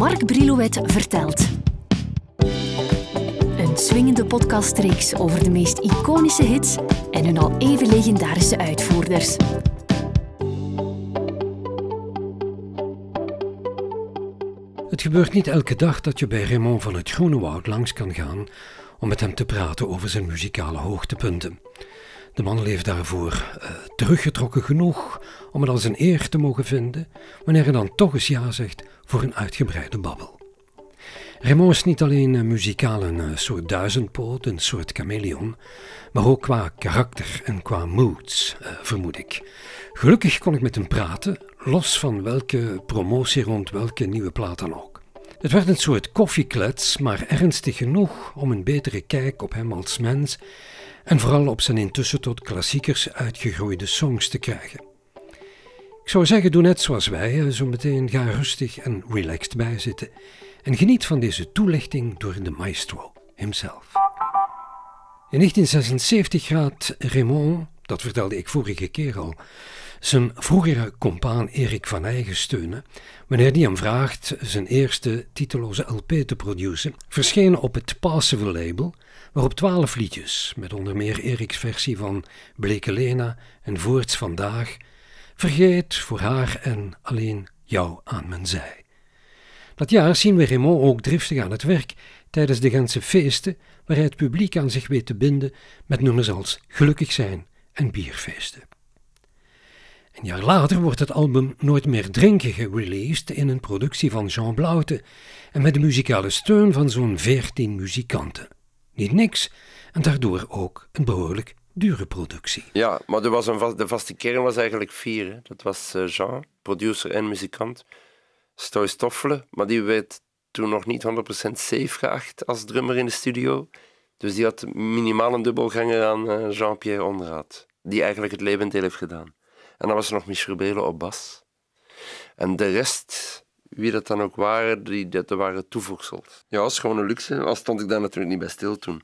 Mark Brilouet vertelt. Een swingende podcastreeks over de meest iconische hits en hun al even legendarische uitvoerders. Het gebeurt niet elke dag dat je bij Raymond van het Groene Woud langs kan gaan om met hem te praten over zijn muzikale hoogtepunten. De man leeft daarvoor uh, teruggetrokken genoeg om het als een eer te mogen vinden wanneer hij dan toch eens ja zegt voor een uitgebreide babbel. Raymond is niet alleen muzikaal een uh, soort duizendpoot, een soort chameleon, maar ook qua karakter en qua moods, vermoed ik. Gelukkig kon ik met hem praten, los van welke promotie rond welke nieuwe plaat dan ook. Het werd een soort koffieklets, maar ernstig genoeg om een betere kijk op hem als mens en vooral op zijn intussen tot klassiekers uitgegroeide songs te krijgen. Ik zou zeggen, doe net zoals wij, zo meteen ga rustig en relaxed bijzitten en geniet van deze toelichting door de maestro hemzelf. In 1976 gaat Raymond, dat vertelde ik vorige keer al, zijn vroegere compaan Erik van Eygen steunen wanneer die hem vraagt zijn eerste titeloze LP te produceren, verschenen op het Passive label, waarop twaalf liedjes, met onder meer Eriks versie van Bleke Lena en Voorts Vandaag, vergeet voor haar en alleen jou aan mijn zij. Dat jaar zien we Raymond ook driftig aan het werk tijdens de Gentse feesten, waar hij het publiek aan zich weet te binden met nummers als Gelukkig zijn en Bierfeesten. Een jaar later wordt het album Nooit meer drinken gereleased in een productie van Jean Blaute en met de muzikale steun van zo'n veertien muzikanten. Niet niks en daardoor ook een behoorlijk dure productie. Ja, maar er was een de vaste kern was eigenlijk vier. Dat was uh, Jean, producer en muzikant. Stoy Stoffelen, maar die werd toen nog niet 100% safe geacht als drummer in de studio. Dus die had minimaal een dubbelganger aan uh, Jean-Pierre Onderhout, die eigenlijk het levendeel heeft gedaan. En dan was er nog Michel Belen op bas. En de rest, wie dat dan ook waren, die, dat waren toevoegsels. Ja, dat is gewoon een luxe. Al stond ik daar natuurlijk niet bij stil toen.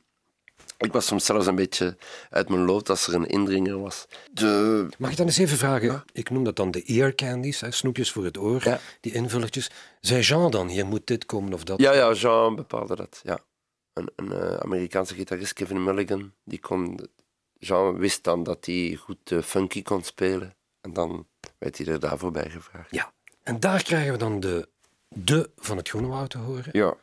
Ik was soms zelfs een beetje uit mijn lood als er een indringer was. De... Mag ik dan eens even vragen? Ik noem dat dan de ear candies, hè, snoepjes voor het oor, die invullertjes. Zei Jean dan, hier moet dit komen of dat? Ja, ja Jean bepaalde dat, ja. Een, een uh, Amerikaanse gitarist, Kevin Mulligan, die kon... Jean wist dan dat hij goed uh, funky kon spelen. En dan werd hij er daarvoor bij gevraagd. Ja, en daar krijgen we dan de de van het Groenewoud te horen. Ja.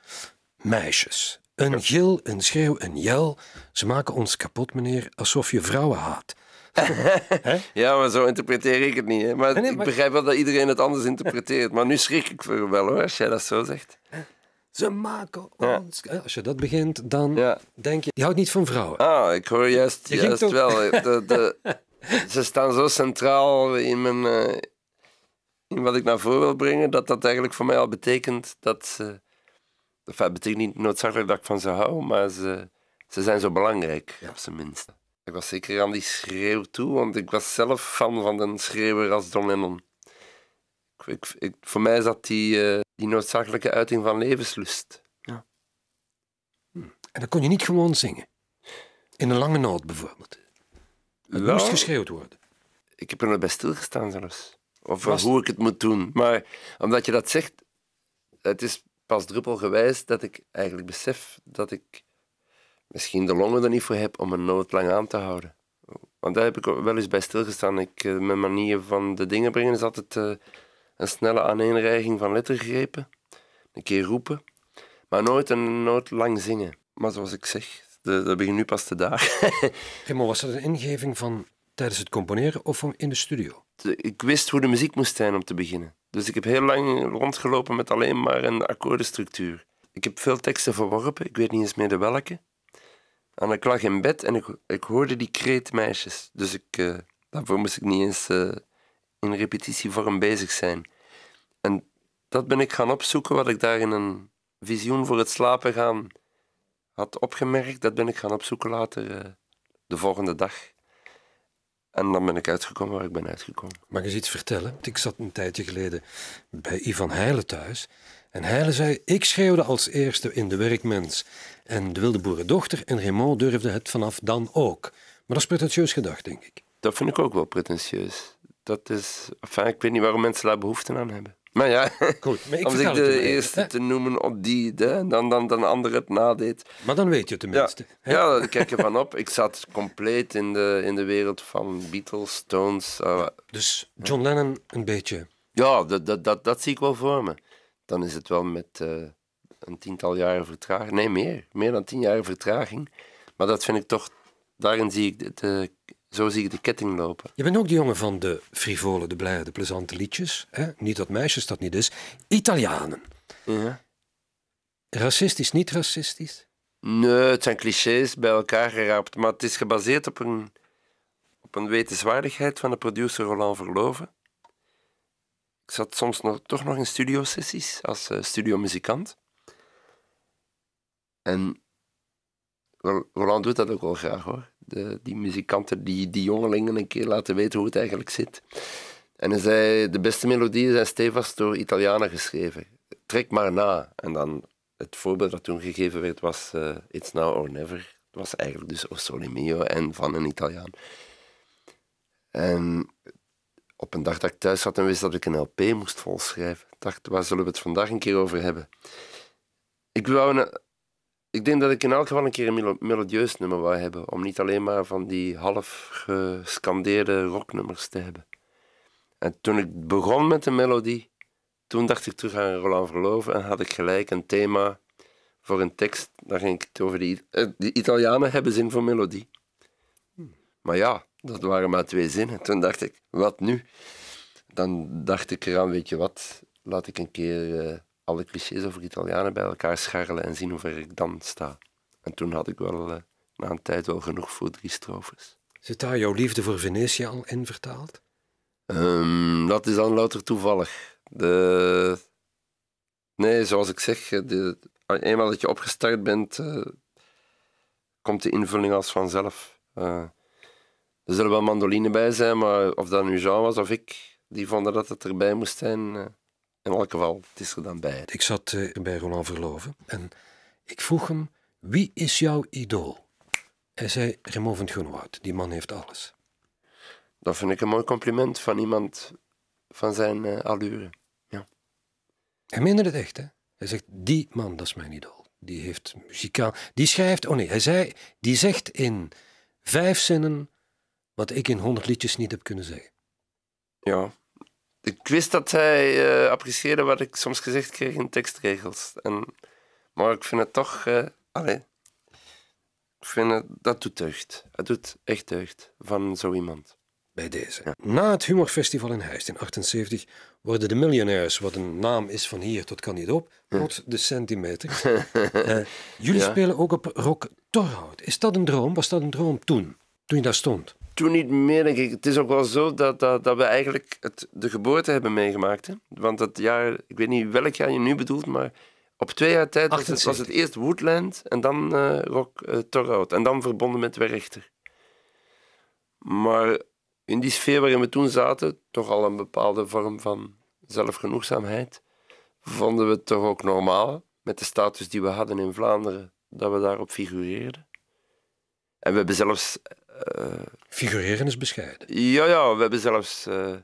Meisjes. Een gil, een schreeuw, een jel. Ze maken ons kapot, meneer, alsof je vrouwen haat. ja, maar zo interpreteer ik het niet. Hè. Maar, ik begrijp wel dat iedereen het anders interpreteert. Maar nu schrik ik voor wel hoor, als jij dat zo zegt. Ze maken ons. Als je dat begint, dan denk je. Die houdt niet van vrouwen. Ah, ik hoor juist, juist wel. De, de, ze staan zo centraal in, mijn, uh, in wat ik naar voren wil brengen, dat dat eigenlijk voor mij al betekent dat ze. Enfin, het betekent niet noodzakelijk dat ik van ze hou, maar ze, ze zijn zo belangrijk, op zijn minst. Ik was zeker aan die schreeuw toe, want ik was zelf fan van een schreeuwer als Don Lennon. Ik, ik, voor mij is dat die, uh, die noodzakelijke uiting van levenslust. Ja. Hm. En dan kon je niet gewoon zingen? In een lange noot bijvoorbeeld? Het moest geschreeuwd worden. Ik heb er nog bij stilgestaan zelfs. Of hoe ik het moet doen. Maar omdat je dat zegt, het is pas druppelgewijs dat ik eigenlijk besef dat ik misschien de longen er niet voor heb om een noot lang aan te houden. Want daar heb ik wel eens bij stilgestaan. Ik, eh, mijn manier van de dingen brengen is altijd uh, een snelle aaneenreiging van lettergrepen. Een keer roepen, maar nooit een noot lang zingen. Maar zoals ik zeg, dat begin nu pas te dagen. maar was dat een ingeving van tijdens het componeren of in de studio? Ik wist hoe de muziek moest zijn om te beginnen. Dus ik heb heel lang rondgelopen met alleen maar een akkoordenstructuur. Ik heb veel teksten verworpen, ik weet niet eens meer de welke. En ik lag in bed en ik, ik hoorde die kreetmeisjes. Dus ik, uh, daarvoor moest ik niet eens uh, in repetitievorm bezig zijn. En dat ben ik gaan opzoeken, wat ik daar in een visioen voor het slapen gaan had opgemerkt. Dat ben ik gaan opzoeken later, uh, de volgende dag. En dan ben ik uitgekomen waar ik ben uitgekomen. Mag ik eens iets vertellen? Ik zat een tijdje geleden bij Ivan Heijlen thuis. En Heijlen zei, ik schreeuwde als eerste in De Werkmens. En de wilde boerendochter en Raymond durfde het vanaf dan ook. Maar dat is pretentieus gedacht, denk ik. Dat vind ik ook wel pretentieus. Dat is, enfin, ik weet niet waarom mensen daar behoefte aan hebben. Maar ja, Goed, maar ik om zich vertel de het eerste te noemen op die, hè, dan, dan de andere het nadeed. Maar dan weet je Ja, tenminste. hè? ja daar kijk je van op. Ik zat compleet in de, in de wereld van Beatles, Stones. eh, Dus John Lennon een beetje. ja, dat, dat, dat, dat zie ik wel voor me. Dan is het wel met eh, een tiental jaren vertraging. Nee, meer. Meer dan tien jaar vertraging. Maar dat vind ik toch... Daarin zie ik de, de- zo zie ik de ketting lopen. Je bent ook de jongen van de frivole, de blije, de plezante liedjes. Hè? Niet dat meisjes dat niet is. Italianen. Ja. Racistisch, niet racistisch? Nee, het zijn clichés bij elkaar geraapt, maar het is gebaseerd op een, op een wetenswaardigheid van de producer Roland Verloven. Ik zat soms nog, toch nog in studiosessies als eh, studiomuzikant. En Ro- Roland doet dat ook wel graag hoor. Die muzikanten, die, die jongelingen een keer laten weten hoe het eigenlijk zit. En hij zei, de beste melodieën zijn stevast door Italianen geschreven. Trek maar na. En dan het voorbeeld dat toen gegeven werd was eh, It's Now or Never. Het was eigenlijk dus O Sole Mio en van een Italiaan. En op een dag dat ik thuis zat en wist dat ik een LP moest volschrijven, dacht waar zullen we het vandaag een keer over hebben? Ik, wou een, ik denk dat ik in elk geval een keer een melo- melodieus nummer wou hebben, om niet alleen maar van die half gescandeerde rocknummers te hebben. En toen ik begon met de melodie, toen dacht ik terug aan Roland Verloven en had ik gelijk een thema voor een tekst. Daar ging ik het over I- eh, de Italianen hebben zin voor melodie. Maar ja, dat waren maar twee zinnen. Toen dacht ik, wat nu? Dan dacht ik eraan, weet je wat, laat ik een keer eh, alle clichés over Italianen bij elkaar scharrelen en zien hoe ver ik dan sta. En toen had ik wel eh, na een tijd wel genoeg voor drie strofes. Zit daar jouw liefde voor Venetië al in vertaald? Ehm, dat is dan louter toevallig. De... Nee, zoals ik zeg, eh, de... eenmaal dat je opgestart bent, eh, komt de invulling als vanzelf. Eh, er zullen wel mandoline bij zijn, maar of dat nu Jean was of ik, die vonden dat het erbij moest zijn. In elk geval, het is er dan bij. Ik zat eh, bij Roland Verloven en ik vroeg hem: wie is jouw idool? Hij zei: Raymond van het Groenewoud. Die man heeft alles. Dat vind ik een mooi compliment van iemand van zijn eh, allure. Hij meende het echt, hè? Hij zegt: die man, dat is mijn idool. Die heeft muzikaal. Die schrijft. Oh nee, hij zei: die zegt in vijf zinnen wat ik in honderd liedjes niet heb kunnen zeggen. Ja. Ik wist dat hij eh, apprecieerde wat ik soms gezegd kreeg in tekstregels. En, maar ik vind het toch... eh allee, ik vind het, dat doet deugd. Het doet echt deugd van zo iemand. Bij deze. Na het Humorfestival in Heist in 78 worden de Millionaires, wat een naam is van hier tot kan niet op, tot de centimeter. Eh, jullie Ja. spelen ook op Rock Torhout. Is dat een droom? Was dat een droom toen? Toen je daar stond? Toen niet meer, denk ik. Het is ook wel zo dat, dat, dat we eigenlijk het, de geboorte hebben meegemaakt. Hè? Want dat jaar, ik weet niet welk jaar je nu bedoelt, maar op twee jaar tijd was het, was 78. het eerst Woodland en dan eh Rock uh, Torhout. En dan verbonden met Werchter. Maar in die sfeer waarin we toen zaten, toch al een bepaalde vorm van zelfgenoegzaamheid, vonden we het toch ook normaal, met de status die we hadden in Vlaanderen, dat we daarop figureerden. En we hebben zelfs eh, Figureren is bescheiden. ja, ja, we hebben zelfs eh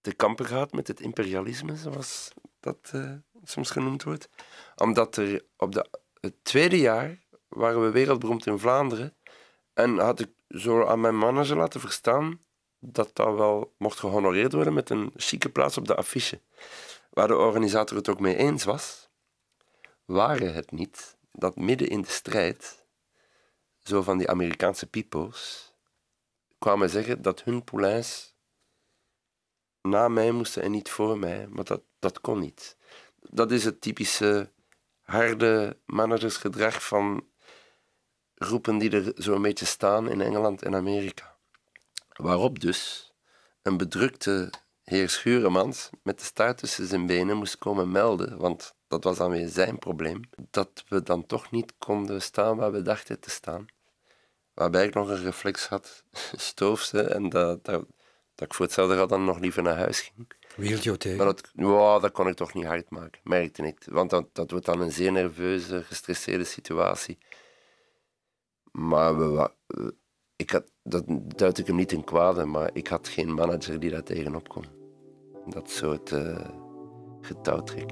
te kampen gehad met het imperialisme, zoals dat eh, soms genoemd wordt. Omdat er op de, het tweede jaar waren we wereldberoemd in Vlaanderen. En had ik zo aan mijn manager laten verstaan dat dat wel mocht gehonoreerd worden met een chique plaats op de affiche. Waar de organisator het ook mee eens was, waren het niet dat midden in de strijd zo van die Amerikaanse pipo's kwamen zeggen dat hun poulains na mij moesten en niet voor mij. Maar dat, dat kon niet. Dat is het typische harde managersgedrag van groepen die er zo'n beetje staan in Engeland en Amerika. Waarop dus een bedrukte heer Schuremans met de staart tussen zijn benen moest komen melden, want dat was dan weer zijn probleem, dat we dan toch niet konden staan waar we dachten te staan. Waarbij ik nog een reflex had, stoofde, en dat, dat, dat ik voor hetzelfde geld dan nog liever naar huis ging. Wie hield jou tegen? Maar dat, ja, dat kon ik toch niet hard maken, merkte ik. Want dat, dat wordt dan een zeer nerveuze, gestresseerde situatie. Maar we, ik had, dat duid ik hem niet in kwade, maar ik had geen manager die daar tegenop kon. Dat soort eh, getouwtrek.